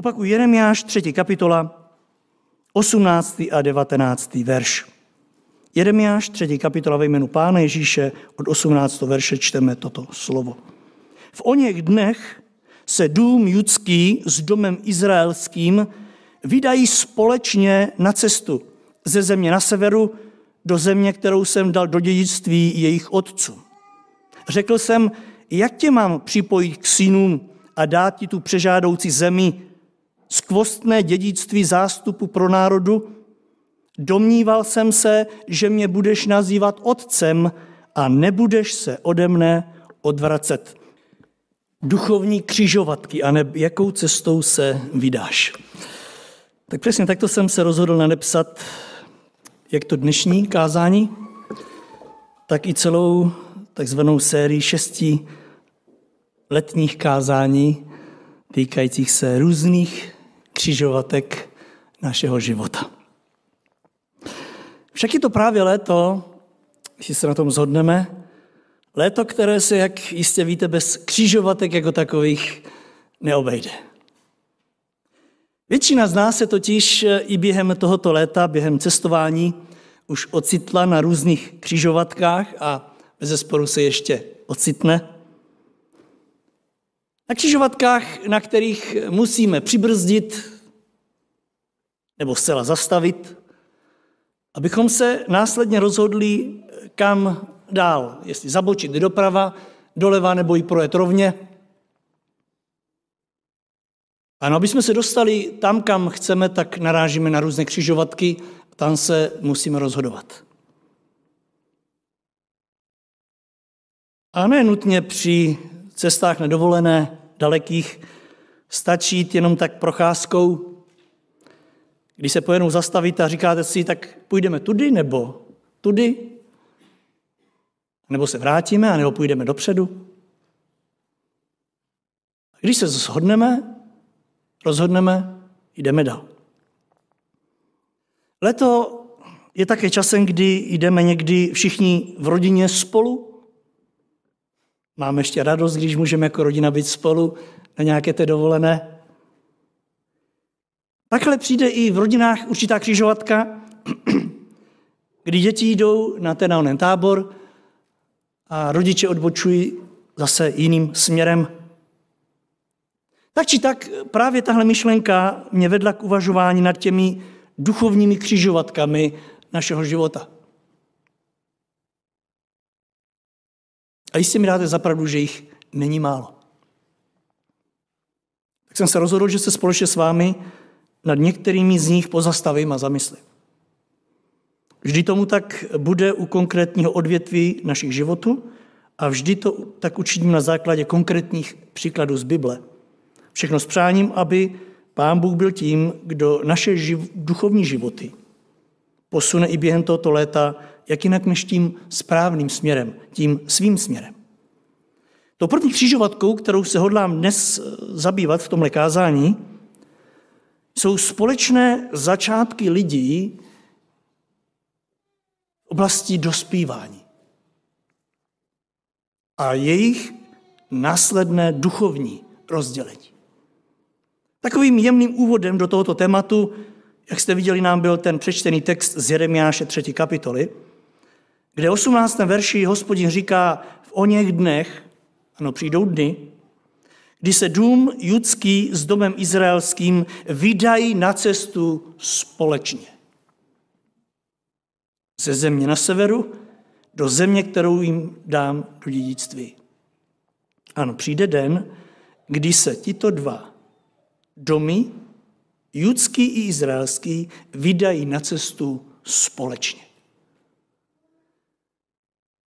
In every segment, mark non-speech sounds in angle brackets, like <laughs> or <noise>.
Opakuju, Jeremiáš 3. kapitola, 18. a 19. verš. Jeremiáš 3. kapitola ve jménu Pána Ježíše od 18. verše čteme toto slovo. V oněch dnech se dům judský s domem izraelským vydají společně na cestu ze země na severu do země, kterou jsem dal do dědictví jejich otců. Řekl jsem, jak tě mám připojit k synům a dát ti tu přežádoucí zemi, skvostné dědictví zástupu pro národu? Domníval jsem se, že mě budeš nazývat otcem a nebudeš se ode mne odvracet. Duchovní křižovatky, a ne jakou cestou se vydáš. Tak přesně takto jsem se rozhodl nanepsat jak to dnešní kázání, tak i celou takzvanou sérii šesti letních kázání týkajících se různých křižovatek našeho života. Však je to právě léto, jestli se na tom zhodneme, léto, které se, jak jistě víte, bez křižovatek jako takových neobejde. Většina z nás se totiž i během tohoto léta, během cestování, už ocitla na různých křižovatkách a bez sporu se ještě ocitne. Na křižovatkách, na kterých musíme přibrzdit nebo zcela zastavit, abychom se následně rozhodli, kam dál, jestli zabočit doprava, doleva nebo i projet rovně. Ano, aby jsme se dostali tam, kam chceme, tak narážíme na různé křižovatky, tam se musíme rozhodovat. A ne nutně při cestách nedovolené, dalekých, stačí jenom tak procházkou, když se pojednou zastavit a říkáte si, tak půjdeme tudy nebo tudy, nebo se vrátíme, nebo půjdeme dopředu. Když se shodneme, rozhodneme, jdeme dál. Leto je také časem, kdy jdeme někdy všichni v rodině spolu. Máme ještě radost, když můžeme jako rodina být spolu na nějaké té dovolené. Takhle přijde i v rodinách určitá křižovatka, <clears throat> kdy děti jdou na ten onen tábor a rodiče odbočují zase jiným směrem. Tak či tak právě tahle myšlenka mě vedla k uvažování nad těmi duchovními křižovatkami našeho života. A jistě mi dáte zapravdu, že jich není málo. Tak jsem se rozhodl, že se společně s vámi nad některými z nich pozastavím a zamyslím. Vždy tomu tak bude u konkrétního odvětví našich životů a vždy to tak učiním na základě konkrétních příkladů z Bible. Všechno s přáním, aby Pán Bůh byl tím, kdo naše živ, duchovní životy posune i během tohoto léta, jak jinak než tím správným směrem, tím svým směrem. To první křižovatkou, kterou se hodlám dnes eh, zabývat v tomhle kázání, jsou společné začátky lidí v oblasti dospívání a jejich následné duchovní rozdělení. Takovým jemným úvodem do tohoto tématu, jak jste viděli, nám byl ten přečtený text z Jeremiáše 3. kapitoly, kde 18. verši hospodin říká, v o něch dnech, ano, přijdou dny, kdy se dům judský s domem izraelským vydají na cestu společně. Ze země na severu do země, kterou jim dám do dědictví. Ano, přijde den, kdy se tito dva domy, judský i izraelský, vydají na cestu společně.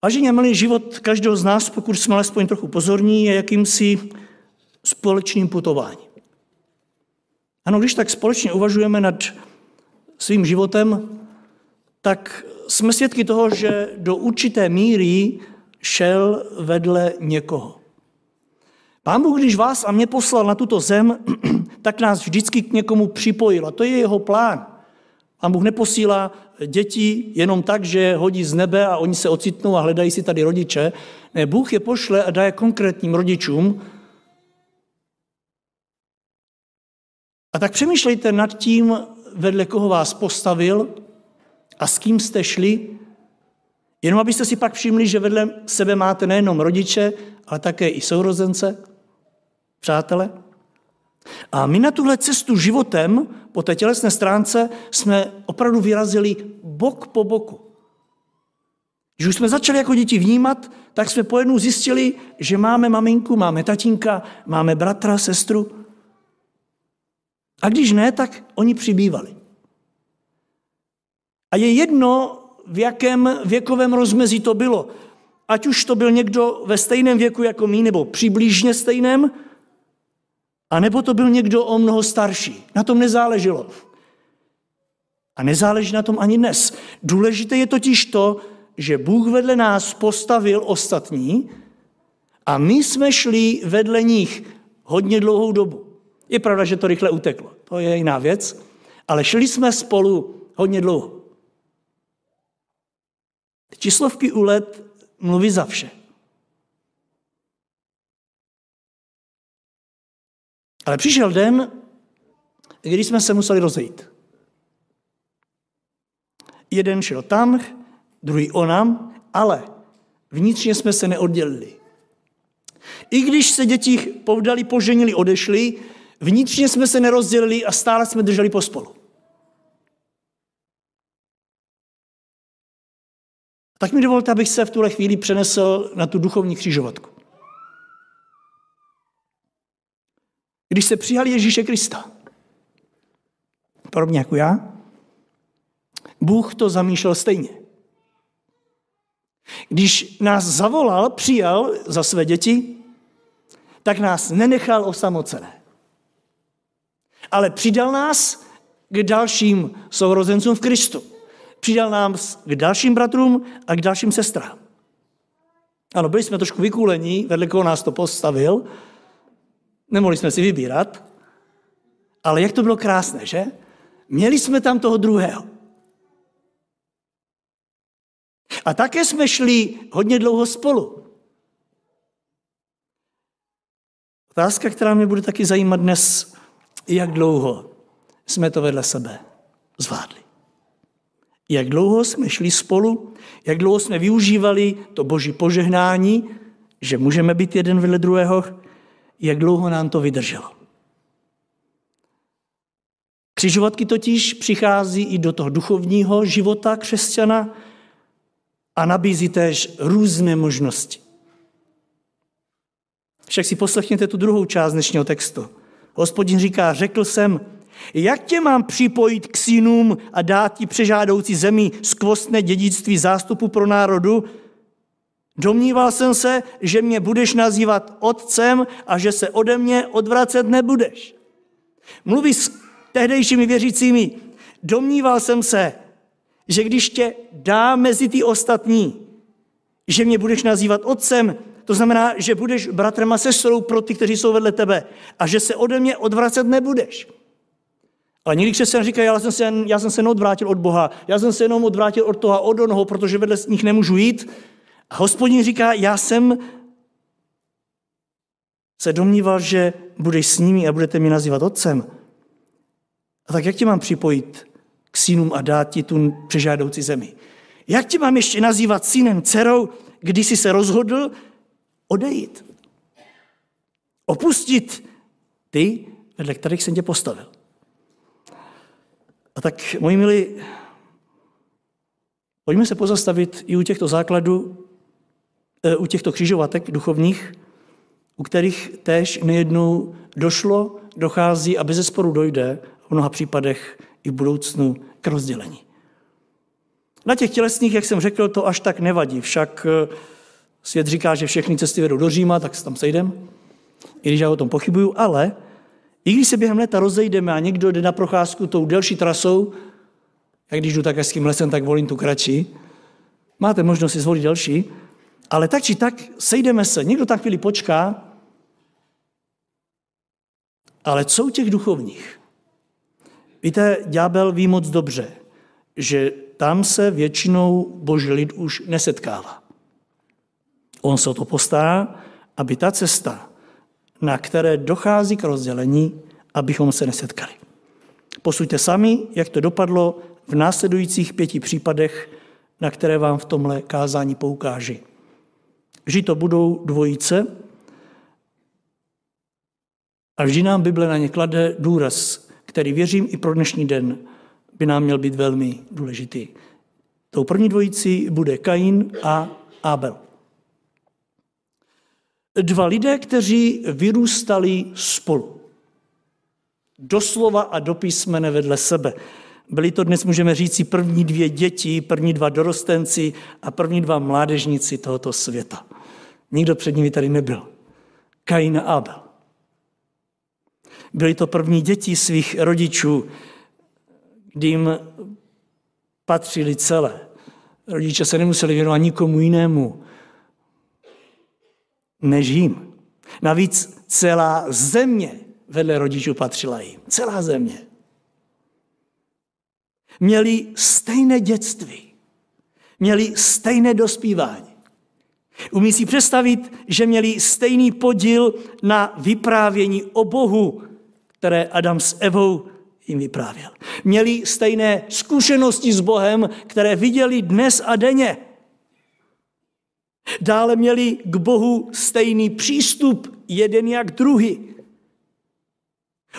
Vážení milý život každého z nás, pokud jsme alespoň trochu pozorní, je jakýmsi společným putováním. Ano, když tak společně uvažujeme nad svým životem, tak jsme svědky toho, že do určité míry šel vedle někoho. Pán Bůh, když vás a mě poslal na tuto zem, <clears throat> tak nás vždycky k někomu připojil. A to je jeho plán. Pán Bůh neposílá děti jenom tak, že hodí z nebe a oni se ocitnou a hledají si tady rodiče. Ne, Bůh je pošle a dá je konkrétním rodičům, A tak přemýšlejte nad tím, vedle koho vás postavil a s kým jste šli, jenom abyste si pak všimli, že vedle sebe máte nejenom rodiče, ale také i sourozence, přátele. A my na tuhle cestu životem, po té tělesné stránce, jsme opravdu vyrazili bok po boku. Když už jsme začali jako děti vnímat, tak jsme po jednou zjistili, že máme maminku, máme tatínka, máme bratra, sestru. A když ne, tak oni přibývali. A je jedno, v jakém věkovém rozmezí to bylo. Ať už to byl někdo ve stejném věku jako my, nebo přibližně stejném, a nebo to byl někdo o mnoho starší. Na tom nezáleželo. A nezáleží na tom ani dnes. Důležité je totiž to, že Bůh vedle nás postavil ostatní a my jsme šli vedle nich hodně dlouhou dobu. Je pravda, že to rychle uteklo. To je jiná věc. Ale šli jsme spolu hodně dlouho. Číslovky u let mluví za vše. Ale přišel den, kdy jsme se museli rozejít. Jeden šel tam, druhý onam, ale vnitřně jsme se neoddělili. I když se děti povdali, poženili, odešli, vnitřně jsme se nerozdělili a stále jsme drželi pospolu. Tak mi dovolte, abych se v tuhle chvíli přenesl na tu duchovní křižovatku. Když se přijali Ježíše Krista, podobně jako já, Bůh to zamýšlel stejně. Když nás zavolal, přijal za své děti, tak nás nenechal osamocené. Ale přidal nás k dalším sourozencům v Kristu. Přidal nás k dalším bratrům a k dalším sestrám. Ano, byli jsme trošku vykulení, vedle koho nás to postavil, Nemohli jsme si vybírat, ale jak to bylo krásné, že? Měli jsme tam toho druhého. A také jsme šli hodně dlouho spolu. Otázka, která mě bude taky zajímat dnes, jak dlouho jsme to vedle sebe zvládli. Jak dlouho jsme šli spolu, jak dlouho jsme využívali to boží požehnání, že můžeme být jeden vedle druhého, jak dlouho nám to vydrželo. Křižovatky totiž přichází i do toho duchovního života křesťana a nabízí též různé možnosti. Však si poslechněte tu druhou část dnešního textu. Hospodin říká, řekl jsem, jak tě mám připojit k synům a dát ti přežádoucí zemi skvostné dědictví zástupu pro národu, Domníval jsem se, že mě budeš nazývat otcem a že se ode mě odvracet nebudeš. Mluví s tehdejšími věřícími. Domníval jsem se, že když tě dá mezi ty ostatní, že mě budeš nazývat otcem, to znamená, že budeš bratrem a sestrou pro ty, kteří jsou vedle tebe a že se ode mě odvracet nebudeš. Ale někdy křesťan říká, já jsem, se, já jsem se neodvrátil od Boha, já jsem se jenom odvrátil od toho a od onoho, protože vedle nich nemůžu jít, a hospodin říká, já jsem se domníval, že budeš s nimi a budete mě nazývat otcem. A tak jak tě mám připojit k synům a dát ti tu přežádoucí zemi? Jak tě mám ještě nazývat synem, dcerou, když jsi se rozhodl odejít? Opustit ty, vedle kterých jsem tě postavil. A tak, moji milí, pojďme se pozastavit i u těchto základů E, u těchto křižovatek duchovních, u kterých též nejednou došlo, dochází a bez sporu dojde v mnoha případech i v budoucnu k rozdělení. Na těch tělesných, jak jsem řekl, to až tak nevadí. Však e, svět říká, že všechny cesty vedou do Říma, tak se tam sejdem, i když já o tom pochybuju, ale i když se během léta rozejdeme a někdo jde na procházku tou delší trasou, jak když jdu tak hezkým lesem, tak volím tu kratší, máte možnost si zvolit delší, ale tak či tak sejdeme se, někdo tak chvíli počká, ale co u těch duchovních? Víte, ďábel ví moc dobře, že tam se většinou boží lid už nesetkává. On se o to postará, aby ta cesta, na které dochází k rozdělení, abychom se nesetkali. Posuďte sami, jak to dopadlo v následujících pěti případech, na které vám v tomhle kázání poukáži. Vždy to budou dvojice a vždy nám Bible na ně klade důraz, který věřím i pro dnešní den by nám měl být velmi důležitý. Tou první dvojicí bude Kain a Abel. Dva lidé, kteří vyrůstali spolu. Doslova a do písmene vedle sebe. Byli to dnes, můžeme říci, první dvě děti, první dva dorostenci a první dva mládežníci tohoto světa. Nikdo před nimi tady nebyl. Kain a Abel. Byli to první děti svých rodičů, kdy jim patřili celé. Rodiče se nemuseli věnovat nikomu jinému než jim. Navíc celá země vedle rodičů patřila jim. Celá země. Měli stejné dětství. Měli stejné dospívání. Umí si představit, že měli stejný podíl na vyprávění o Bohu, které Adam s Evou jim vyprávěl. Měli stejné zkušenosti s Bohem, které viděli dnes a denně. Dále měli k Bohu stejný přístup, jeden jak druhý.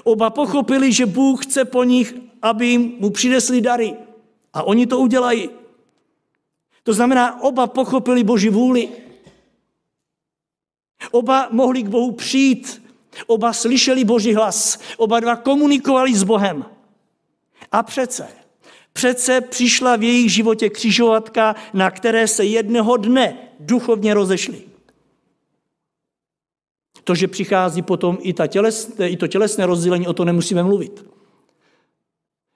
Oba pochopili, že Bůh chce po nich, aby jim mu přinesli dary. A oni to udělají. To znamená, oba pochopili Boží vůli. Oba mohli k Bohu přijít Oba slyšeli Boží hlas, oba dva komunikovali s Bohem. A přece, přece přišla v jejich životě křižovatka, na které se jednoho dne duchovně rozešli. To, že přichází potom i, ta tělesné, i to tělesné rozdělení, o to nemusíme mluvit.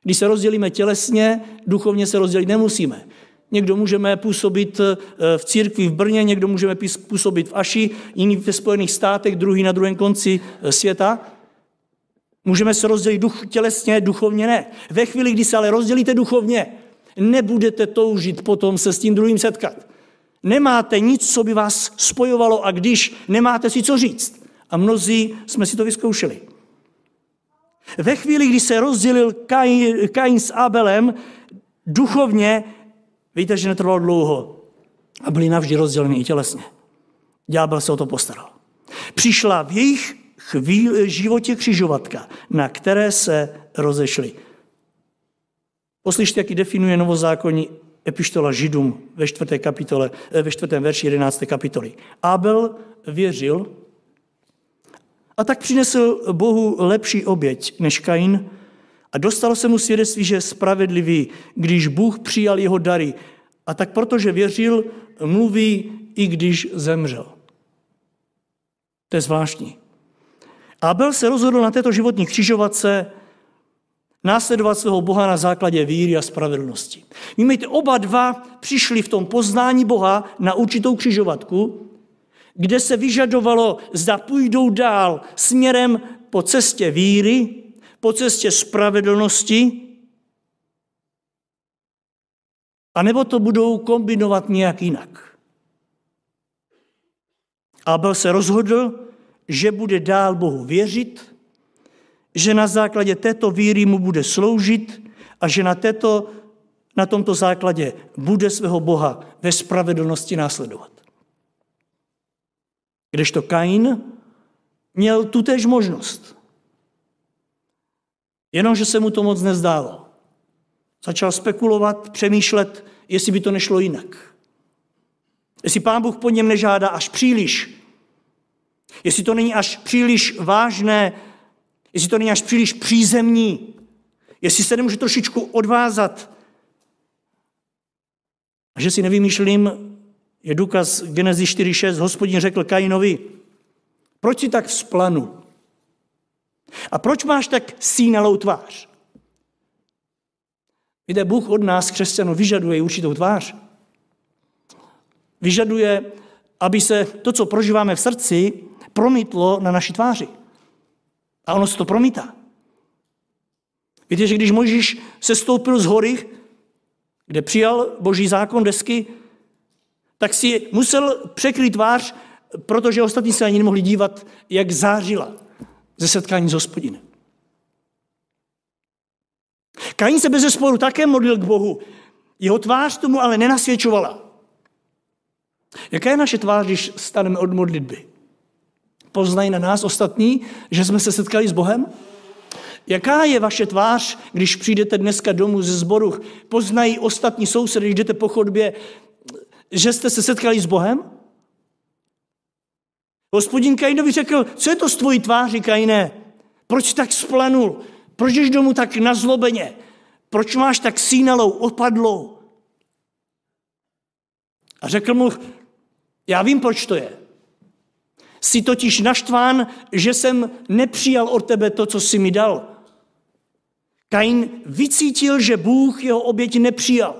Když se rozdělíme tělesně, duchovně se rozdělit nemusíme. Někdo můžeme působit eh, v církvi v Brně, někdo můžeme působit v Aši, jiný ve Spojených státech, druhý na druhém konci eh, světa. Můžeme se rozdělit duch, tělesně, duchovně ne. Ve chvíli, kdy se ale rozdělíte duchovně, nebudete toužit potom se s tím druhým setkat. Nemáte nic, co by vás spojovalo a když nemáte si co říct. A mnozí jsme si to vyzkoušeli. Ve chvíli, kdy se rozdělil Kain, Kain s Abelem, duchovně Víte, že netrvalo dlouho a byli navždy rozděleni i tělesně. Ďábel se o to postaral. Přišla v jejich chvíli, životě křižovatka, na které se rozešli. Poslyšte, jaký definuje novozákonní epištola Židům ve čtvrté, kapitole, eh, ve čtvrtém verši 11. kapitoly. Abel věřil a tak přinesl Bohu lepší oběť než Kain, a dostalo se mu svědectví, že je spravedlivý, když Bůh přijal jeho dary. A tak protože věřil, mluví, i když zemřel. To je zvláštní. Abel se rozhodl na této životní křižovatce následovat svého Boha na základě víry a spravedlnosti. Víme, oba dva přišli v tom poznání Boha na určitou křižovatku, kde se vyžadovalo, zda půjdou dál směrem po cestě víry, po cestě spravedlnosti, anebo to budou kombinovat nějak jinak. Abel se rozhodl, že bude dál Bohu věřit, že na základě této víry mu bude sloužit a že na, této, na tomto základě bude svého Boha ve spravedlnosti následovat. Kdežto Kain měl tutéž možnost. Jenomže se mu to moc nezdálo. Začal spekulovat, přemýšlet, jestli by to nešlo jinak. Jestli pán Bůh po něm nežádá až příliš. Jestli to není až příliš vážné, jestli to není až příliš přízemní, jestli se nemůže trošičku odvázat. A že si nevymýšlím, je důkaz Genezi 4.6. Hospodin řekl Kainovi, proč si tak vzplanu? A proč máš tak sínalou tvář? Víte, Bůh od nás, křesťanů, vyžaduje určitou tvář. Vyžaduje, aby se to, co prožíváme v srdci, promítlo na naší tváři. A ono se to promítá. Víte, že když Mojžíš se stoupil z hory, kde přijal boží zákon desky, tak si musel překryt tvář, protože ostatní se ani nemohli dívat, jak zářila ze setkání s hospodinem. Kain se bez sporu také modlil k Bohu. Jeho tvář tomu ale nenasvědčovala. Jaká je naše tvář, když staneme od modlitby? Poznají na nás ostatní, že jsme se setkali s Bohem? Jaká je vaše tvář, když přijdete dneska domů ze zboru? Poznají ostatní sousedy, když jdete po chodbě, že jste se setkali s Bohem? Hospodin Kainovi řekl, co je to s tvojí tváří, Kainé? Proč tak splanul? Proč jdeš domů tak nazlobeně? Proč máš tak sínalou, opadlou? A řekl mu, já vím, proč to je. Jsi totiž naštván, že jsem nepřijal od tebe to, co jsi mi dal. Kain vycítil, že Bůh jeho oběť nepřijal.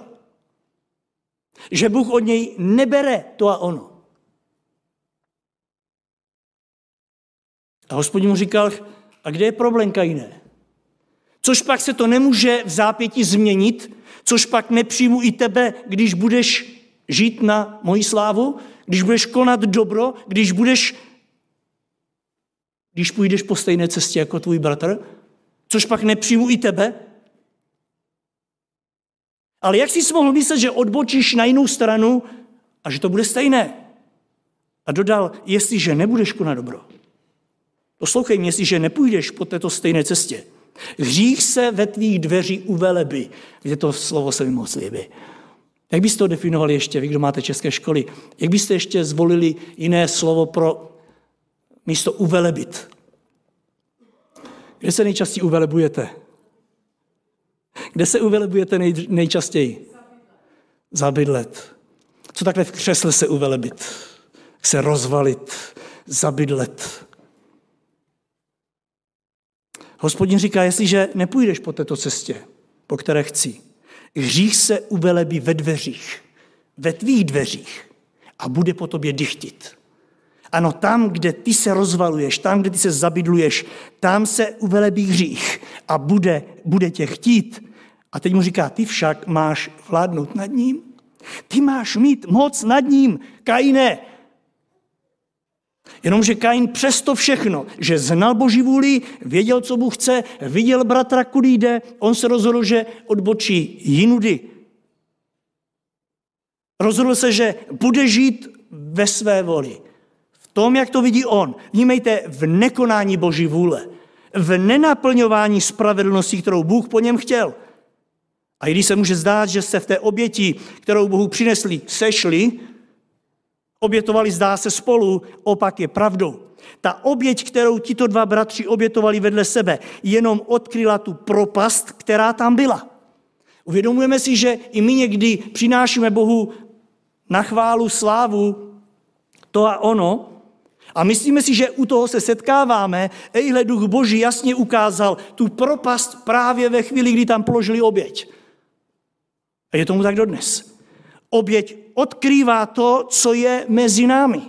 Že Bůh od něj nebere to a ono. A hospodin mu říkal, a kde je problém, Kaine? Což pak se to nemůže v zápěti změnit, což pak nepřijmu i tebe, když budeš žít na moji slávu, když budeš konat dobro, když budeš, když půjdeš po stejné cestě jako tvůj bratr, což pak nepřijmu i tebe. Ale jak jsi mohl myslet, že odbočíš na jinou stranu a že to bude stejné? A dodal, jestliže nebudeš konat dobro, poslouchej mě, jestliže nepůjdeš po této stejné cestě, hřích se ve tvých dveří uveleby. Víte, to slovo se mi moc líbí. Jak byste to definovali ještě, vy, kdo máte české školy? Jak byste ještě zvolili jiné slovo pro místo uvelebit? Kde se nejčastěji uvelebujete? Kde se uvelebujete nej, nejčastěji? Zabydlet. Co takhle v křesle se uvelebit? Se rozvalit, zabydlet. Hospodin říká, jestliže nepůjdeš po této cestě, po které chci, hřích se uvelebí ve dveřích, ve tvých dveřích a bude po tobě dychtit. Ano, tam, kde ty se rozvaluješ, tam, kde ty se zabydluješ, tam se uvelebí hřích a bude, bude tě chtít. A teď mu říká, ty však máš vládnout nad ním. Ty máš mít moc nad ním, Kaine. Jenomže Kain přesto všechno, že znal Boží vůli, věděl, co Bůh chce, viděl bratra, kudy jde, on se rozhodl, že odbočí jinudy. Rozhodl se, že bude žít ve své voli tom, jak to vidí on. Vnímejte v nekonání Boží vůle, v nenaplňování spravedlnosti, kterou Bůh po něm chtěl. A i když se může zdát, že se v té oběti, kterou Bohu přinesli, sešli, obětovali, zdá se spolu, opak je pravdou. Ta oběť, kterou tito dva bratři obětovali vedle sebe, jenom odkryla tu propast, která tam byla. Uvědomujeme si, že i my někdy přinášíme Bohu na chválu, slávu, to a ono, a myslíme si, že u toho se setkáváme, ejhle duch boží jasně ukázal tu propast právě ve chvíli, kdy tam položili oběť. A je tomu tak dodnes. Oběť odkrývá to, co je mezi námi.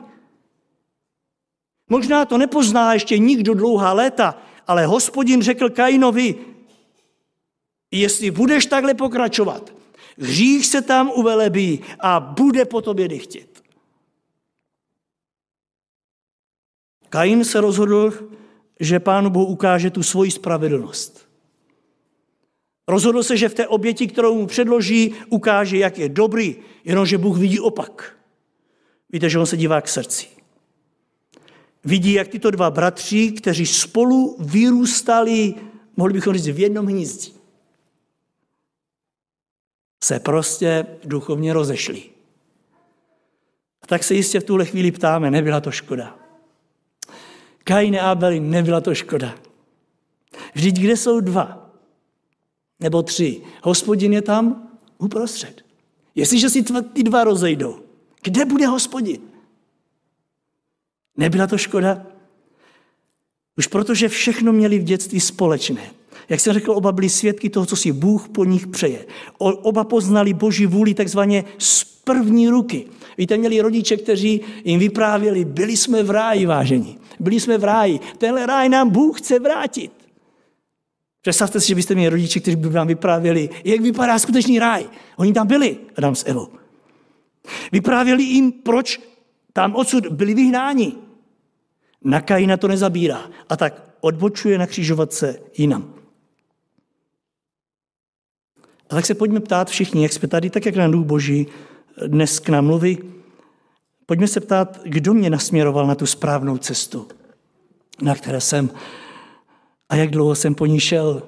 Možná to nepozná ještě nikdo dlouhá léta, ale hospodin řekl Kainovi, jestli budeš takhle pokračovat, hřích se tam uvelebí a bude po tobě dychtit. Kain se rozhodl, že pánu Bohu ukáže tu svoji spravedlnost. Rozhodl se, že v té oběti, kterou mu předloží, ukáže, jak je dobrý, jenomže Bůh vidí opak. Víte, že on se dívá k srdci. Vidí, jak tyto dva bratři, kteří spolu vyrůstali, mohli bychom říct, v jednom hnízdí, se prostě duchovně rozešli. A tak se jistě v tuhle chvíli ptáme, nebyla to škoda. Kain a Abeli, nebyla to škoda. Vždyť kde jsou dva? Nebo tři? Hospodin je tam uprostřed. Jestliže si ty dva rozejdou, kde bude hospodin? Nebyla to škoda? Už protože všechno měli v dětství společné. Jak jsem řekl, oba byli svědky toho, co si Bůh po nich přeje. Oba poznali Boží vůli takzvaně z první ruky. Víte, měli rodiče, kteří jim vyprávěli, byli jsme v ráji, vážení. Byli jsme v ráji. Tenhle ráj nám Bůh chce vrátit. Představte si, že byste měli rodiče, kteří by vám vyprávěli, jak vypadá skutečný ráj. Oni tam byli, Adam s Evou. Vyprávěli jim, proč tam odsud byli vyhnáni. Na Kaina to nezabírá a tak odbočuje na křižovatce jinam. A tak se pojďme ptát všichni, jak jsme tady, tak jak na Duch Boží dnes k nám mluví, pojďme se ptát, kdo mě nasměroval na tu správnou cestu, na které jsem a jak dlouho jsem po ní šel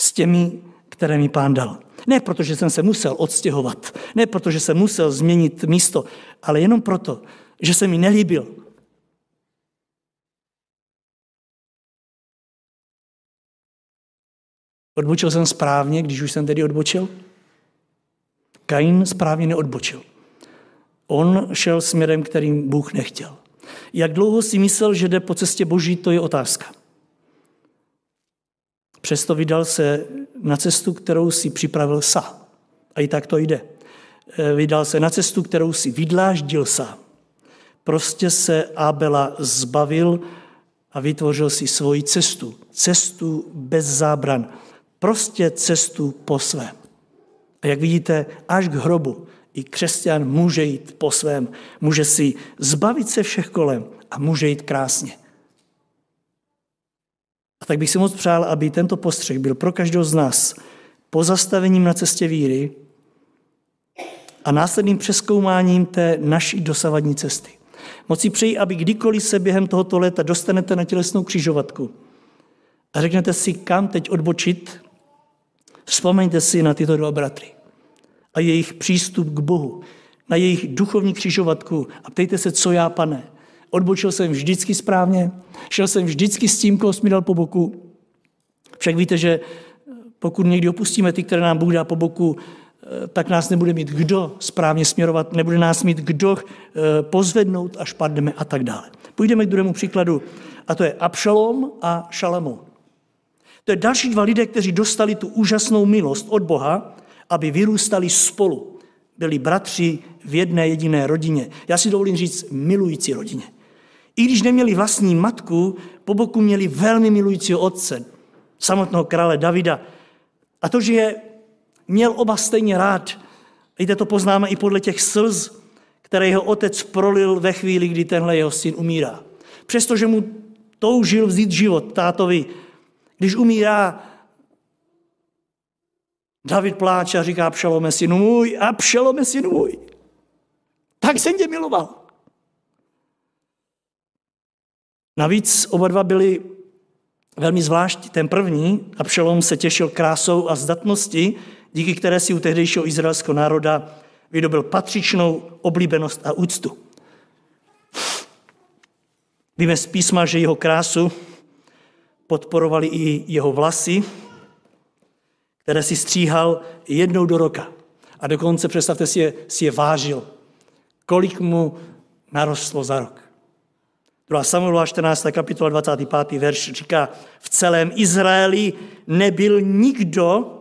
s těmi, které mi pán dal. Ne protože jsem se musel odstěhovat, ne protože jsem musel změnit místo, ale jenom proto, že se mi nelíbil. Odbočil jsem správně, když už jsem tedy odbočil? Kain správně neodbočil. On šel směrem, kterým Bůh nechtěl. Jak dlouho si myslel, že jde po cestě boží, to je otázka. Přesto vydal se na cestu, kterou si připravil sám. A i tak to jde. Eh, vydal se na cestu, kterou si vydláždil sám. Prostě se Abela zbavil a vytvořil si svoji cestu. Cestu bez zábran. Prostě cestu po svém. A jak vidíte, až k hrobu i křesťan může jít po svém. Může si zbavit se všech kolem a může jít krásně. A tak bych si moc přál, aby tento postřeh byl pro každého z nás pozastavením na cestě víry a následným přeskoumáním té naší dosavadní cesty. Moc si přeji, aby kdykoliv se během tohoto léta dostanete na tělesnou křižovatku a řeknete si, kam teď odbočit, vzpomeňte si na tyto dva bratry a jejich přístup k Bohu, na jejich duchovní křižovatku a ptejte se, co já, pane. Odbočil jsem vždycky správně, šel jsem vždycky s tím, koho mi dal po boku. Však víte, že pokud někdy opustíme ty, které nám Bůh dá po boku, eh, tak nás nebude mít kdo správně směrovat, nebude nás mít kdo eh, pozvednout, až padneme a tak dále. Půjdeme k druhému příkladu, a to je Abšalom a Šalamón. To je další dva lidé, kteří dostali tu úžasnou milost od Boha, aby vyrůstali spolu. Byli bratři v jedné jediné rodině. Já si dovolím říct milující rodině. I když neměli vlastní matku, po boku měli velmi milujícího otce, samotného krále Davida. A to, že je měl oba stejně rád, víte, to poznáme i podle těch slz, které jeho otec prolil ve chvíli, kdy tenhle jeho syn umírá. Přestože mu toužil vzít život tátovi, když umírá, David pláče a říká Abšalome synu můj, Abšalome synu můj. Tak jsem tě miloval. Navíc oba dva byli velmi zvláštní. Ten první, Abšalom, se těšil krásou a zdatnosti, díky které si u tehdejšího izraelského národa vydobil patřičnou oblíbenost a úctu. Víme z písma, že jeho krásu podporovali i jeho vlasy, které si stříhal jednou do roka. A dokonce, představte si je, si je vážil. Kolik mu narostlo za rok. 2. Samuela 14. kapitola 25. verš říká, v celém Izraeli nebyl nikdo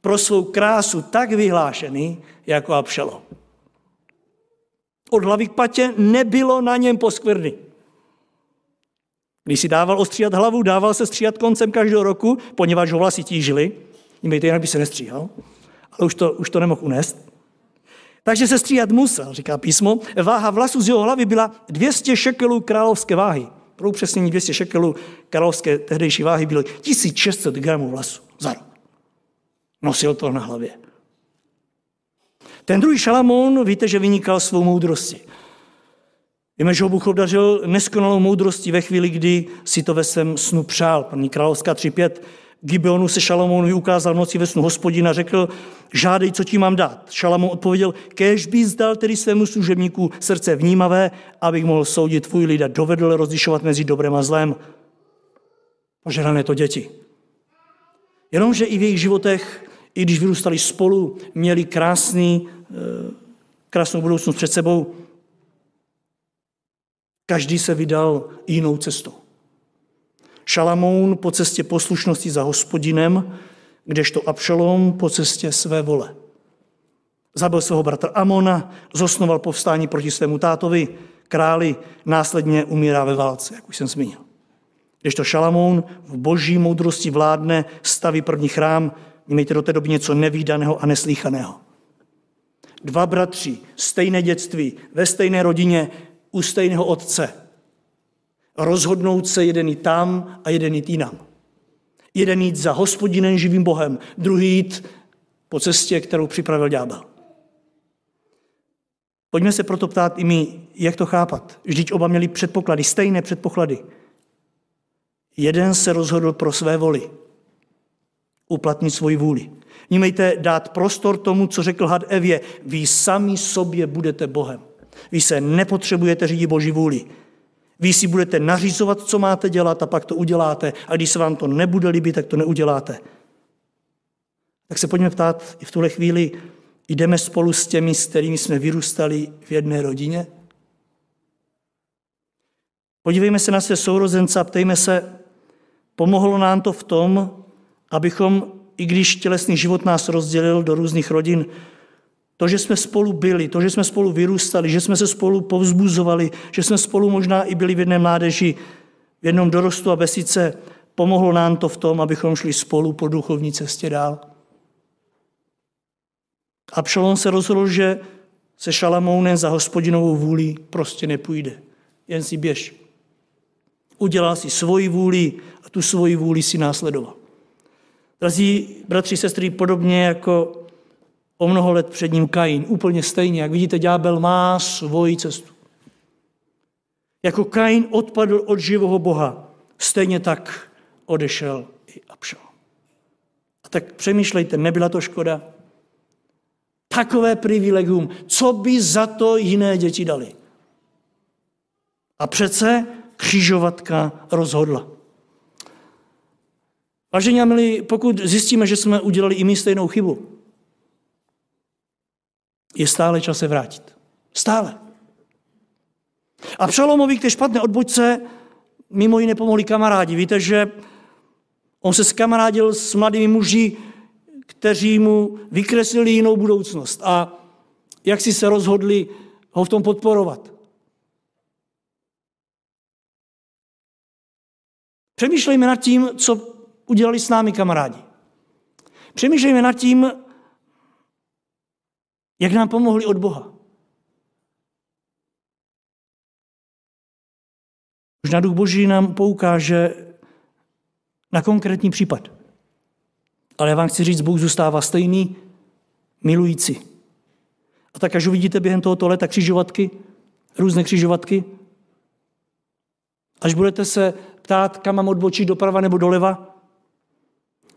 pro svou krásu tak vyhlášený jako Abšalom. Od hlavy k patě nebylo na něm poskvrny. Když si dával ostříhat hlavu, dával se stříhat koncem každého roku, poněvadž ho vlasy tížily, Nímejte, jinak by se nestříhal, ale už to, už to nemohl unést. Takže se stříhat musel, říká písmo. Váha vlasů z jeho hlavy byla 200 šekelů královské váhy. Pro upřesnění 200 šekelů královské tehdejší váhy byly 1600 gramů vlasu za rok. Nosil to na hlavě. Ten druhý Šalamón, víte, že vynikal svou moudrostí. Víme, že ho Bůh obdařil neskonalou moudrostí ve chvíli, kdy si to ve svém snu přál. První královská Gibeonu se Šalamounovi ukázal v noci ve snu hospodina, řekl, žádej, co ti mám dát. Šalamón odpověděl, kež by zdal tedy svému služebníku srdce vnímavé, abych mohl soudit tvůj lid a dovedl rozlišovat mezi dobrem a zlem. Požehnané to děti. Jenomže i v jejich životech, i když vyrůstali spolu, měli krásný, eh, krásnou budoucnost před sebou, každý se vydal jinou cestou. Šalamoun po cestě poslušnosti za hospodinem, kdežto Abšalom po cestě své vole. Zabil svého bratra Amona, zosnoval povstání proti svému tátovi, králi, následně umírá ve válce, jak už jsem zmínil. Kdežto Šalamoun v boží moudrosti vládne, staví první chrám, mějte do té doby něco nevýdaného a neslíchaného. Dva bratři, stejné dětství, ve stejné rodině, u stejného otce – rozhodnout se jeden i tam a jeden i jinam. Jeden jít za hospodinem živým Bohem, druhý jít po cestě, kterou připravil ďábel. Pojďme se proto ptát i my, jak to chápat. Vždyť oba měli předpoklady, stejné předpoklady. Jeden se rozhodl pro své voli, uplatnit svoji vůli. Vnímejte, dát prostor tomu, co řekl had Evě. Vy sami sobě budete Bohem. Vy se nepotřebujete řídit Boží vůli. Vy si budete nařizovat, co máte dělat a pak to uděláte. A když se vám to nebude líbit, tak to neuděláte. Tak se pojďme ptát i v tuhle chvíli, jdeme spolu s těmi, s kterými jsme vyrůstali v jedné rodině? Podívejme se na své sourozence a ptejme se, pomohlo nám to v tom, abychom, i když tělesný život nás rozdělil do různých rodin, to, že jsme spolu byli, to, že jsme spolu vyrůstali, že jsme se spolu povzbuzovali, že jsme spolu možná i byli v jedné mládeži, v jednom dorostu a besice, pomohlo nám to v tom, abychom šli spolu po duchovní cestě dál. Abšalom se rozhodl, že se Šalamounem za hospodinovou vůli prostě nepůjde. Jen si běž. Udělal si svoji vůli a tu svoji vůli si následoval. Drazí bratři, sestry, podobně jako o mnoho let před ním Kain. Úplně stejně, jak vidíte, ďábel má svoji cestu. Jako Kain odpadl od živého Boha, stejně tak odešel i Abšal. A tak přemýšlejte, nebyla to škoda? Takové privilegium, co by za to jiné děti dali? A přece křižovatka rozhodla. Vážení a milí, pokud zjistíme, že jsme udělali i my stejnou chybu, je stále čas se vrátit. Stále. A Přelomovi k té špatné odbočce mimo jiné pomohli kamarádi. Víte, že on se skamarádil s mladými muži, kteří mu vykreslili jinou budoucnost. A jak si se rozhodli ho v tom podporovat. Přemýšlejme nad tím, co udělali s námi kamarádi. Přemýšlejme nad tím, jak nám pomohli od Boha. Možná duch Boží nám poukáže na konkrétní případ. Ale já vám chci říct, Bůh zůstává stejný, milující. A tak až uvidíte během tohoto leta křižovatky, různé křižovatky, až budete se ptát, kam mám odbočit doprava nebo doleva,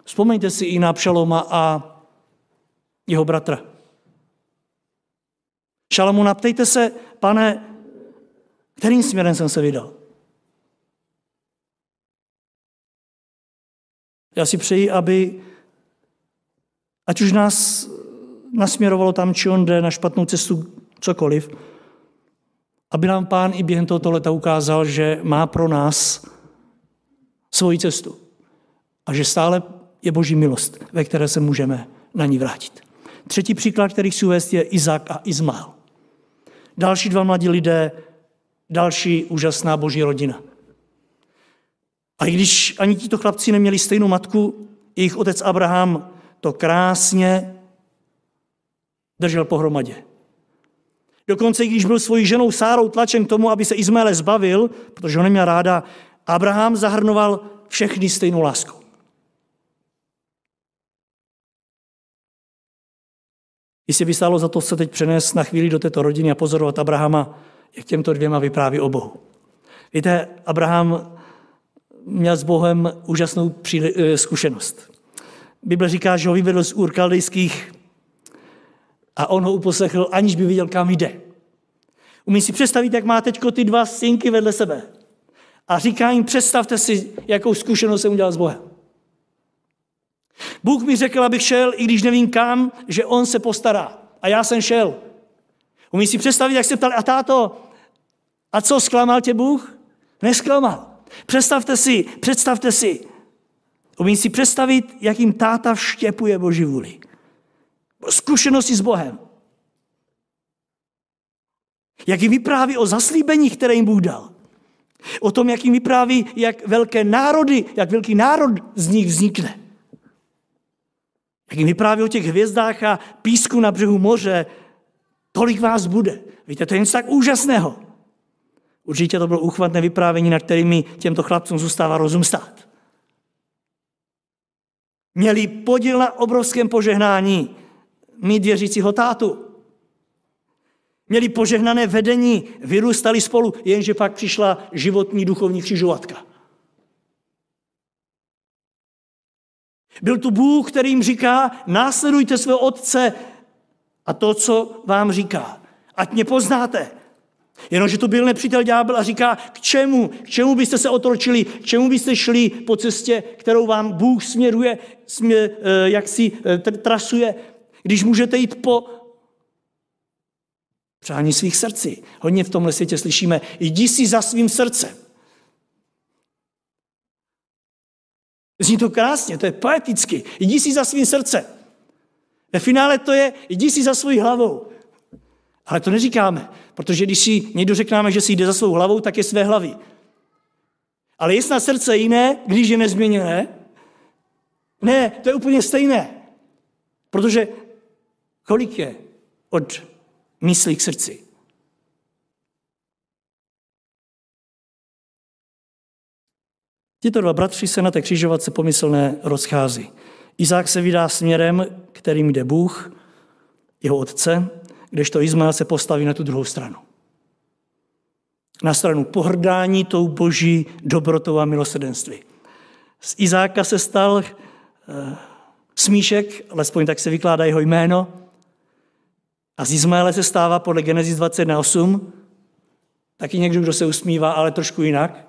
vzpomeňte si i na Pšaloma a jeho bratra. Šalamuna, ptejte se, pane, kterým směrem jsem se vydal? Já si přeji, aby, ať už nás nasměrovalo tam, či on jde na špatnou cestu, cokoliv, aby nám pán i během tohoto leta ukázal, že má pro nás svoji cestu a že stále je boží milost, ve které se můžeme na ní vrátit. Třetí příklad, který chci uvést, je Izák a Izmael další dva mladí lidé, další úžasná boží rodina. A i když ani tito chlapci neměli stejnou matku, jejich otec Abraham to krásně držel pohromadě. Dokonce, i když byl svojí ženou Sárou tlačen k tomu, aby se Izmaele zbavil, protože ho neměl ráda, Abraham zahrnoval všechny stejnou láskou. Jestli by stálo za to se teď přenést na chvíli do této rodiny a pozorovat Abrahama, jak těmto dvěma vypráví o Bohu. Víte, Abraham měl s Bohem úžasnou eh, zkušenost. Bible říká, že ho vyvedl z Ur Kaldejských a on ho uposlechl, aniž by viděl, kam jde. Umí si představit, jak má teď ty dva synky vedle sebe. A říká jim, představte si, jakou zkušenost jsem udělal s Bohem. Bůh mi řekl, abych šel, i když nevím kam, že on se postará. A já jsem šel. Umí si představit, jak se ptali, a táto, a co, zklamal tě Bůh? Nesklamal. Představte si, představte si. Umí si představit, jak jim táta vštěpuje Boží vůli. Zkušenosti s Bohem. Jak jim vypráví o zaslíbení, které jim Bůh dal. O tom, jak jim vypráví, jak velké národy, jak velký národ z nich vznikne. Jak jim vypráví o těch hvězdách a písku na břehu moře, tolik vás bude. Víte, to je něco tak úžasného. Určitě to bylo uchvatné vyprávění, na kterými těmto chlapcům zůstává rozum stát. Měli podíl na obrovském požehnání mít věřícího tátu. Měli požehnané vedení, vyrůstali spolu, jenže pak přišla životní duchovní křižovatka. Byl tu Bůh, který jim říká, následujte svého otce a to, co vám říká. Ať mě poznáte. Jenomže to byl nepřítel ďábel a říká, k čemu? K čemu byste se otročili? K čemu byste šli po cestě, kterou vám Bůh směruje, směr, eh, jak si eh, trasuje, když můžete jít po přání svých srdcí. Hodně v tomhle světě slyšíme, jdi si za svým srdcem. Zní to krásně, to je poeticky. Jdi si za svým srdcem. Ve finále to je, jdi si za svojí hlavou. Ale to neříkáme, protože když si někdo řekneme, že si jde za svou hlavou, tak je své hlavy. Ale je na srdce jiné, když je nezměněné? Ne, to je úplně stejné. Protože kolik je od myslí k srdci? Tito dva bratři se na té křižovatce pomyslné rozchází. Izák se vydá směrem, kterým jde Bůh, jeho otce, kdežto Izmael se postaví na tu druhou stranu. Na stranu pohrdání tou boží dobrotou a milosrdenství. Z Izáka se stal uh, smíšek, alespoň tak se vykládá jeho jméno, a z Izmaele se stává podle Genesis 21.8 taky někdo, kdo se usmívá, ale trošku jinak.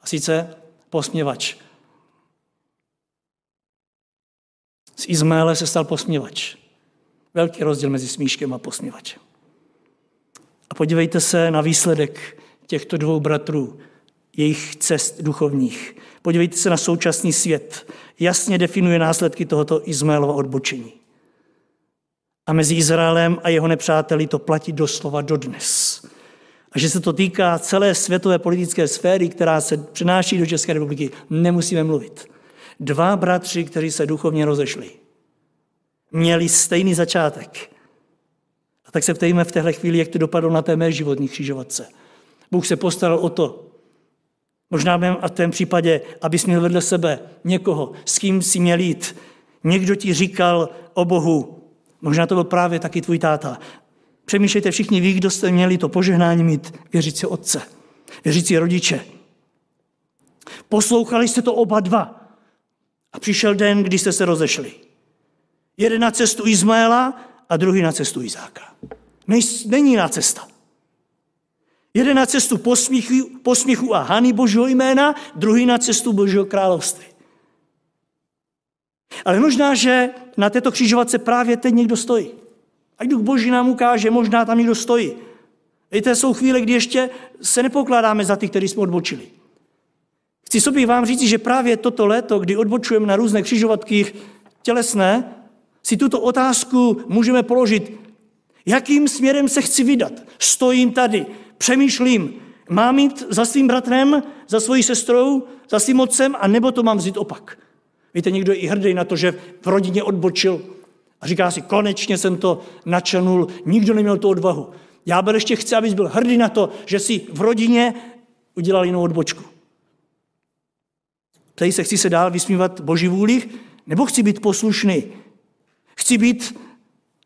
A sice posměvač. Z Izmaele se stal posměvač. Velký rozdíl mezi smíškem a posměvačem. A podívejte se na výsledek těchto dvou bratrů, jejich cest duchovních. Podívejte se na současný svět. Jasně definuje následky tohoto Izmaelova odbočení. A mezi Izraelem a jeho nepřáteli to platí doslova dodnes. A že se to týká celé světové politické sféry, která se přenáší do České republiky, nemusíme mluvit. Dva bratři, kteří se duchovně rozešli, měli stejný začátek. A tak se ptejme v téhle chvíli, jak to dopadlo na té mé životní křižovatce. Bůh se postaral o to, možná a v tom případě, abys měl vedle sebe někoho, s kým si měl jít. Někdo ti říkal o Bohu, Možná to byl právě taky tvůj táta. Přemýšlejte všichni vy, kdo jste měli to požehnání mít věřící otce, věřící rodiče. Poslouchali jste to oba dva. A přišel den, kdy jste se rozešli. Jeden na cestu Izmaela a druhý na cestu Izáka. Není na cesta. Jeden na cestu posmíchu, posmíchu a hany Božího jména, druhý na cestu Božího království. Ale možná, že na této křižovatce právě teď někdo stojí. A Duch Boží nám ukáže, možná tam někdo stojí. Víte, jsou chvíle, kdy ještě se nepokládáme za ty, kteří jsme odbočili. Chci sobě vám říct, že právě toto léto, kdy odbočujeme na různé křižovatky tělesné, si tuto otázku můžeme položit. Jakým směrem se chci vydat? Stojím tady, přemýšlím, mám jít za svým bratrem, za svojí sestrou, za svým otcem, a nebo to mám vzít opak? Víte, někdo je i hrdý na to, že v rodině odbočil a říká si, konečně jsem to načenul, nikdo neměl tu odvahu. Já byl ještě chci, abys byl hrdý na to, že si v rodině udělal jinou odbočku. Tady se chci se dál vysmívat boží vůli, nebo chci být poslušný? Chci být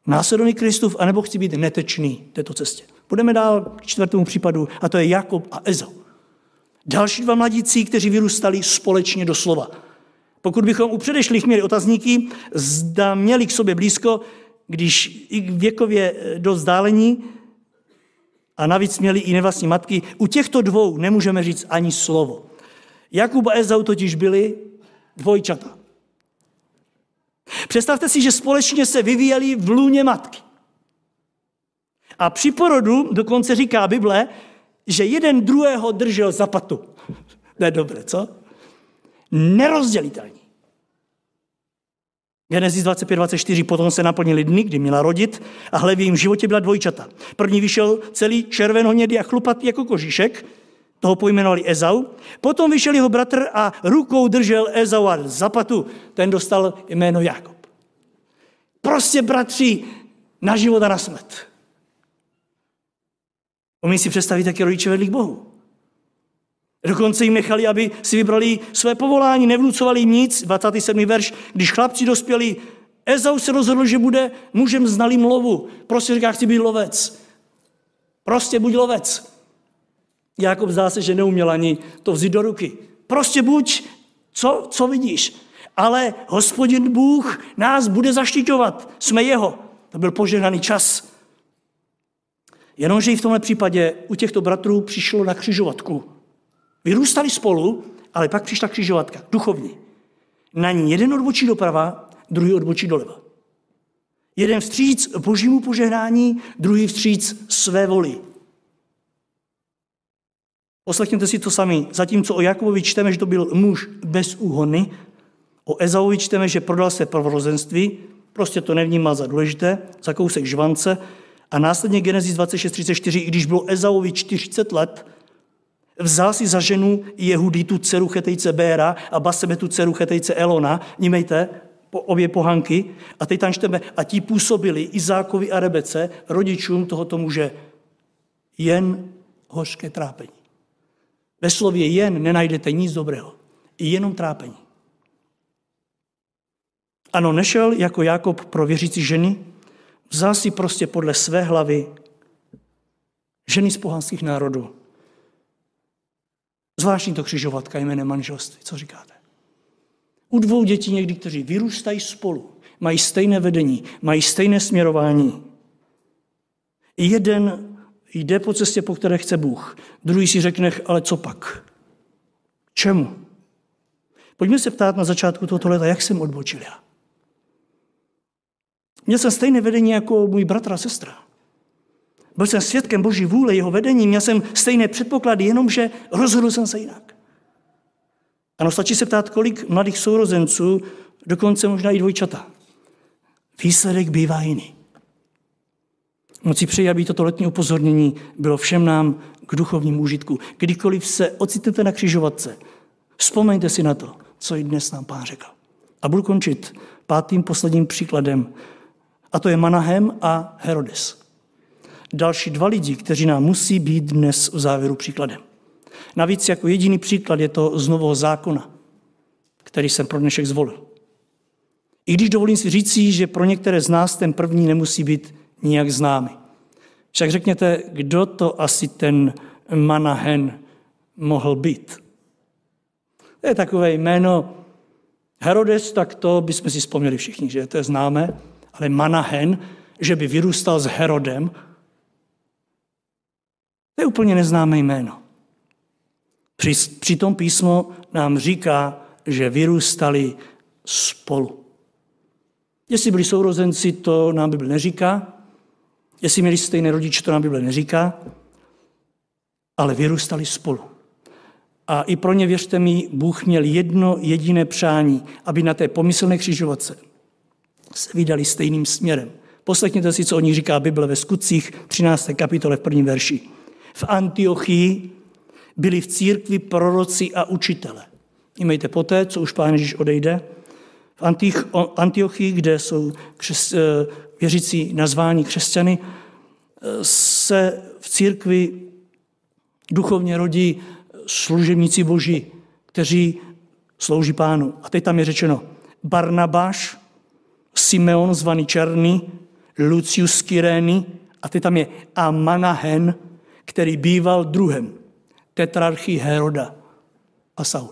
následovný Kristův, anebo chci být netečný této cestě. Budeme dál k čtvrtému případu, a to je Jakob a Ezau. Další dva mladíci, kteří vyrůstali společně do slova. Pokud bychom u předešlých měli otazníky, zda měli k sobě blízko, když i věkově eh, dost vzdálení, a navíc měli i nevlastní matky, u těchto dvou nemůžeme říct ani slovo. Jakub a Ezau totiž byli dvojčata. Představte si, že společně se vyvíjeli v lůně matky. A při porodu dokonce říká Bible, že jeden druhého držel za patu. <laughs> To je dobré, co? nerozdělitelní. Genesis 25-24 potom se naplnili dny, kdy měla rodit a hle v jejím životě byla dvojčata. První vyšel celý červenohnědý a chlupatý jako kožišek, toho pojmenovali Ezau. Potom vyšel jeho bratr a rukou držel Ezau a zapatu. Ten dostal jméno Jakob. Prostě bratři na život a na smrt. Umí si představit, jak je rodiče vedli k Bohu. Dokonce jim nechali, aby si vybrali své povolání, nevnucovali jim nic. 27. verš, když chlapci dospěli, Ezau se rozhodl, že bude mužem znalým lovu. Prostě říká, chci být lovec. Prostě buď lovec. Jakob zdá se, že neuměl ani to vzít do ruky. Prostě buď, co, co vidíš. Ale hospodin Bůh nás bude zaštiťovat. Jsme jeho. To byl požehnaný čas. Jenomže i v tomhle případě u těchto bratrů přišlo na křižovatku. Vyrůstali spolu, ale pak přišla křižovatka, duchovní. Na ní jeden odbočí doprava, druhý odbočí doleva. Jeden vstříc božímu požehnání, druhý vstříc své voli. Poslechněte si to sami. Zatímco o Jakobovi čteme, že to byl muž bez úhony, o Ezauvi čteme, že prodal se prvorozenství, prostě to nevnímal za důležité, za kousek žvance, a následně Genesis 26.34, i když bylo Ezauvi 40 let, vzal si za ženu Jehudy tu dceru chetejce Béra a Basebe tu dceru chetejce Elona, nímejte, po obě pohanky, a teď tam čteme, a ti působili Izákovi a Rebece, rodičům tohoto muže, jen hořké trápení. Ve slově jen nenajdete nic dobrého, jenom trápení. Ano, nešel jako Jakob pro věřící ženy, vzal si prostě podle své hlavy ženy z pohanských národů. Zvláštní to křižovatka jménem manželství. Co říkáte? U dvou dětí někdy, kteří vyrůstají spolu, mají stejné vedení, mají stejné směrování. Jeden jde po cestě, po které chce Bůh. Druhý si řekne, ale co pak? Čemu? Pojďme se ptát na začátku tohoto leta, jak jsem odbočil já. Měl jsem stejné vedení jako můj bratr a sestra. Byl jsem svědkem Boží vůle, jeho vedení, měl jsem stejné předpoklady, jenomže rozhodl jsem se jinak. Ano, stačí se ptát, kolik mladých sourozenců, dokonce možná i dvojčata. Výsledek bývá jiný. Moc si přeji, aby toto letní upozornění bylo všem nám k duchovnímu užitku. Kdykoliv se ocitnete na křižovatce, vzpomeňte si na to, co i dnes nám pán řekl. A budu končit pátým posledním příkladem, a to je Manahem a Herodes. Další dva lidi, kteří nám musí být dnes v závěru příkladem. Navíc jako jediný příklad je to z nového zákona, který jsem pro dnešek zvolil. I když dovolím si říci, že pro některé z nás ten první nemusí být nijak známy. Však řekněte, kdo to asi ten Manahen mohl být? To je takové jméno Herodes, tak to bychom si vzpomněli všichni, že to je známe, ale Manahen, že by vyrůstal s Herodem, to je úplně neznámé jméno. Při, tom písmo nám říká, že vyrůstali spolu. Jestli byli sourozenci, to nám Bible neříká, Jestli měli stejné rodiče, to nám Bible neříká, ale vyrůstali spolu. A i pro ně, věřte mi, Bůh měl jedno jediné přání, aby na té pomyslné křižovatce se vydali stejným směrem. Poslechněte si, co o nich říká Bible ve skutcích 13. kapitole v prvním verši. V Antiochii byli v církvi proroci a učitele. Imejte poté, co už Pán Ježíš odejde. V Antiochii, kde jsou křes, eh, věřící nazvání křesťany, se v církvi duchovně rodí služebníci boží, kteří slouží pánu. A teď tam je řečeno Barnabáš, Simeon zvaný Černý, Lucius Kyrény a teď tam je Amanahen, který býval druhem tetrarchy Heroda a Saul.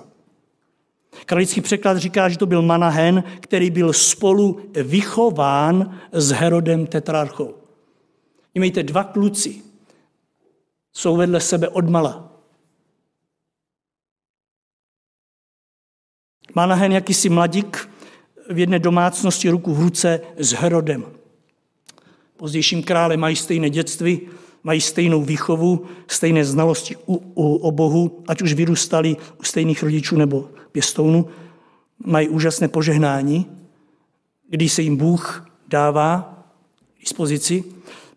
Kralický překlad říká, že to byl Manahen, který byl spolu vychován s Herodem Tetrarchou. Mějte dva kluci, jsou vedle sebe odmala. Manahen, jakýsi mladík, v jedné domácnosti ruku v ruce s Herodem. Pozdějším králem mají stejné dětství, mají stejnou výchovu, stejné znalosti u, u, o Bohu, ať už vyrůstali u stejných rodičů nebo pěstounů, mají úžasné požehnání, když se jim Bůh dává dispozici,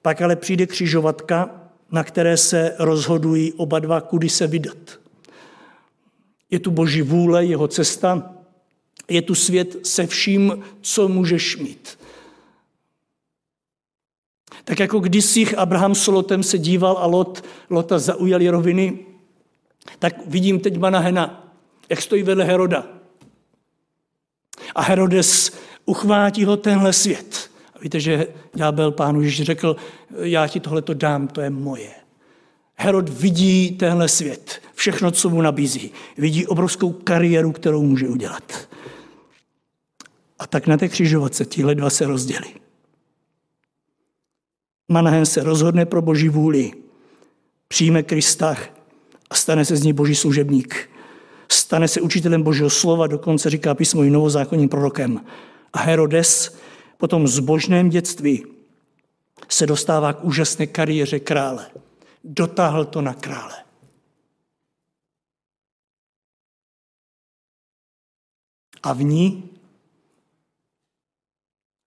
pak ale přijde křižovatka, na které se rozhodují oba dva, kudy se vydat. Je tu boží vůle, jeho cesta, je tu svět se vším, co můžeš mít. Tak jako kdysi Abraham s Lotem se díval a Lot, Lota zaujali roviny, tak vidím teď Manahena, jak stojí vedle Heroda. A Herodes uchvátí ho tenhle svět. A víte, že ďábel pánu Ježíš řekl, já ti tohle to dám, to je moje. Herod vidí tenhle svět, všechno, co mu nabízí. Vidí obrovskou kariéru, kterou může udělat. A tak na té křižovatce tíhle dva se rozdělí. Manahem se rozhodne pro boží vůli, přijme Krista a stane se z ní boží služebník. Stane se učitelem božího slova, dokonce říká písmo i novozákonním prorokem. A Herodes po tom zbožném dětství se dostává k úžasné kariéře krále. Dotáhl to na krále. A v ní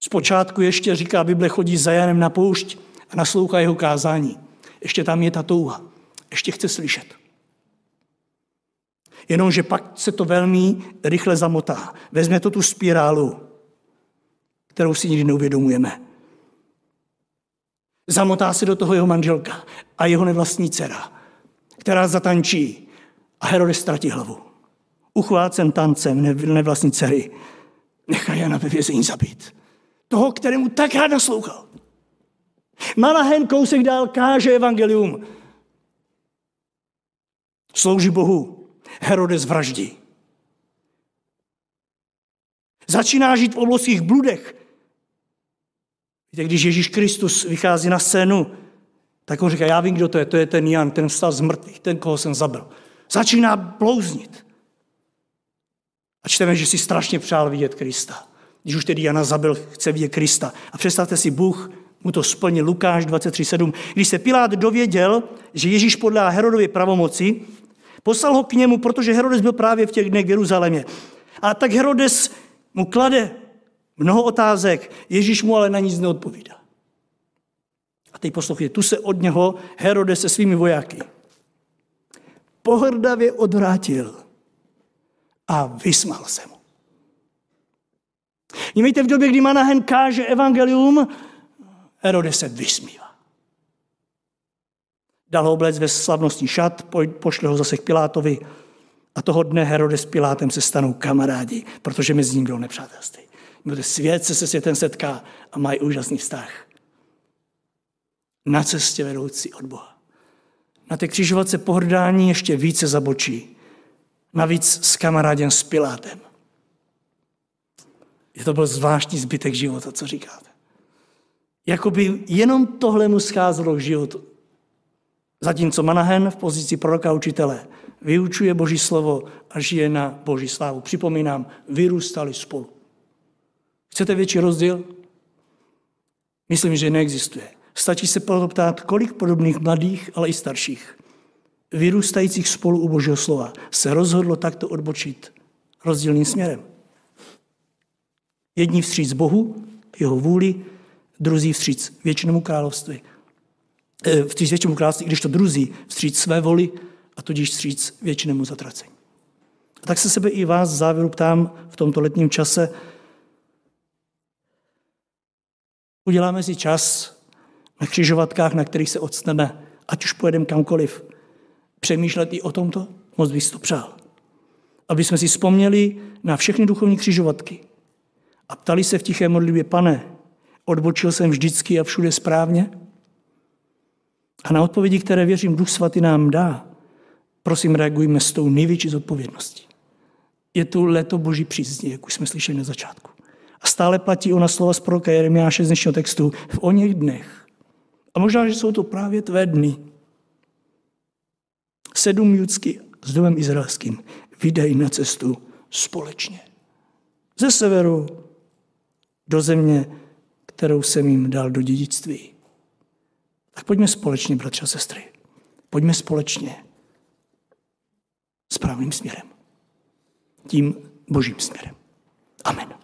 Zpočátku ještě říká Bible, chodí za Janem na poušť a naslouchá jeho kázání. Ještě tam je ta touha. Ještě chce slyšet. Jenomže pak se to velmi rychle zamotá. Vezme to tu spirálu, kterou si nikdy neuvědomujeme. Zamotá se do toho jeho manželka a jeho nevlastní dcera, která zatančí a Herodes ztratí hlavu. Uchvácen tancem nevlastní dcery nechá Jana ve vězení zabít. Toho, kterému tak rád naslouchal. Manahen kousek dál káže evangelium. Slouží Bohu. Herodes vraždí. Začíná žít v oblovských bludech. Víte, když Ježíš Kristus vychází na scénu, tak on říká, já vím, kdo to je, to je ten Jan, ten vstal z mrtvých, ten, koho jsem zabil. Začíná blouznit. A čteme, že si strašně přál vidět Krista. Když už tedy Jana zabil, chce vidět Krista. A představte si, Bůh mu to splnil, Lukáš 23.7. Když se Pilát dověděl, že Ježíš podle Herodově pravomoci, poslal ho k němu, protože Herodes byl právě v těch dnech v Jeruzalémě. A tak Herodes mu klade mnoho otázek, Ježíš mu ale na nic neodpovídá. A teď poslouchejte, tu se od něho Herodes se svými vojáky pohrdavě odvrátil a vysmál se mu. Mějte v době, kdy Manahen káže evangelium, Herodes se vysmívá. Dal ho oblec ve slavnostní šat, pošle ho zase k Pilátovi a toho dne Herodes s Pilátem se stanou kamarádi, protože mezi ním bylo nepřátelství. Bude svět se se světem setká a mají úžasný vztah. Na cestě vedoucí od Boha. Na té křižovatce pohrdání ještě více zabočí. Navíc s kamarádem s Pilátem. Je to byl zvláštní zbytek života, co říkáte. Jakoby jenom tohle mu scházelo k životu. Zatímco Manahen v pozici proroka učitele vyučuje Boží slovo a žije na Boží slávu. Připomínám, vyrůstali spolu. Chcete větší rozdíl? Myslím, že neexistuje. Stačí se proto ptát, kolik podobných mladých, ale i starších, vyrůstajících spolu u Božího slova, se rozhodlo takto odbočit rozdílným směrem. Jedni vstříc Bohu, jeho vůli, druzí vstříc věčnému království. Eh, vstříc věčnému království, když to druzí vstříc své voli a tudíž vstříc věčnému zatracení. A tak se sebe i vás v závěru ptám v tomto letním čase. Uděláme si čas na křižovatkách, na kterých se odstneme, ať už pojedeme kamkoliv, přemýšlet i o tomto? Moc bych to přál. Aby jsme si vzpomněli na všechny duchovní křižovatky, a ptali se v tiché modlitbě, pane, odbočil jsem vždycky a všude správně? A na odpovědi, které věřím, Duch Svatý nám dá, prosím, reagujme s tou největší zodpovědností. Je tu leto boží přízní, jak už jsme slyšeli na začátku. A stále platí ona slova z proroka Jeremiáše z dnešního textu v o něch dnech. A možná, že jsou to právě tvé dny. Sedm judsky s domem izraelským vydají na cestu společně. Ze severu do země, kterou jsem jim dal do dědictví. Tak pojďme společně, bratři a sestry. Pojďme společně správným směrem. Tím božím směrem. Amen.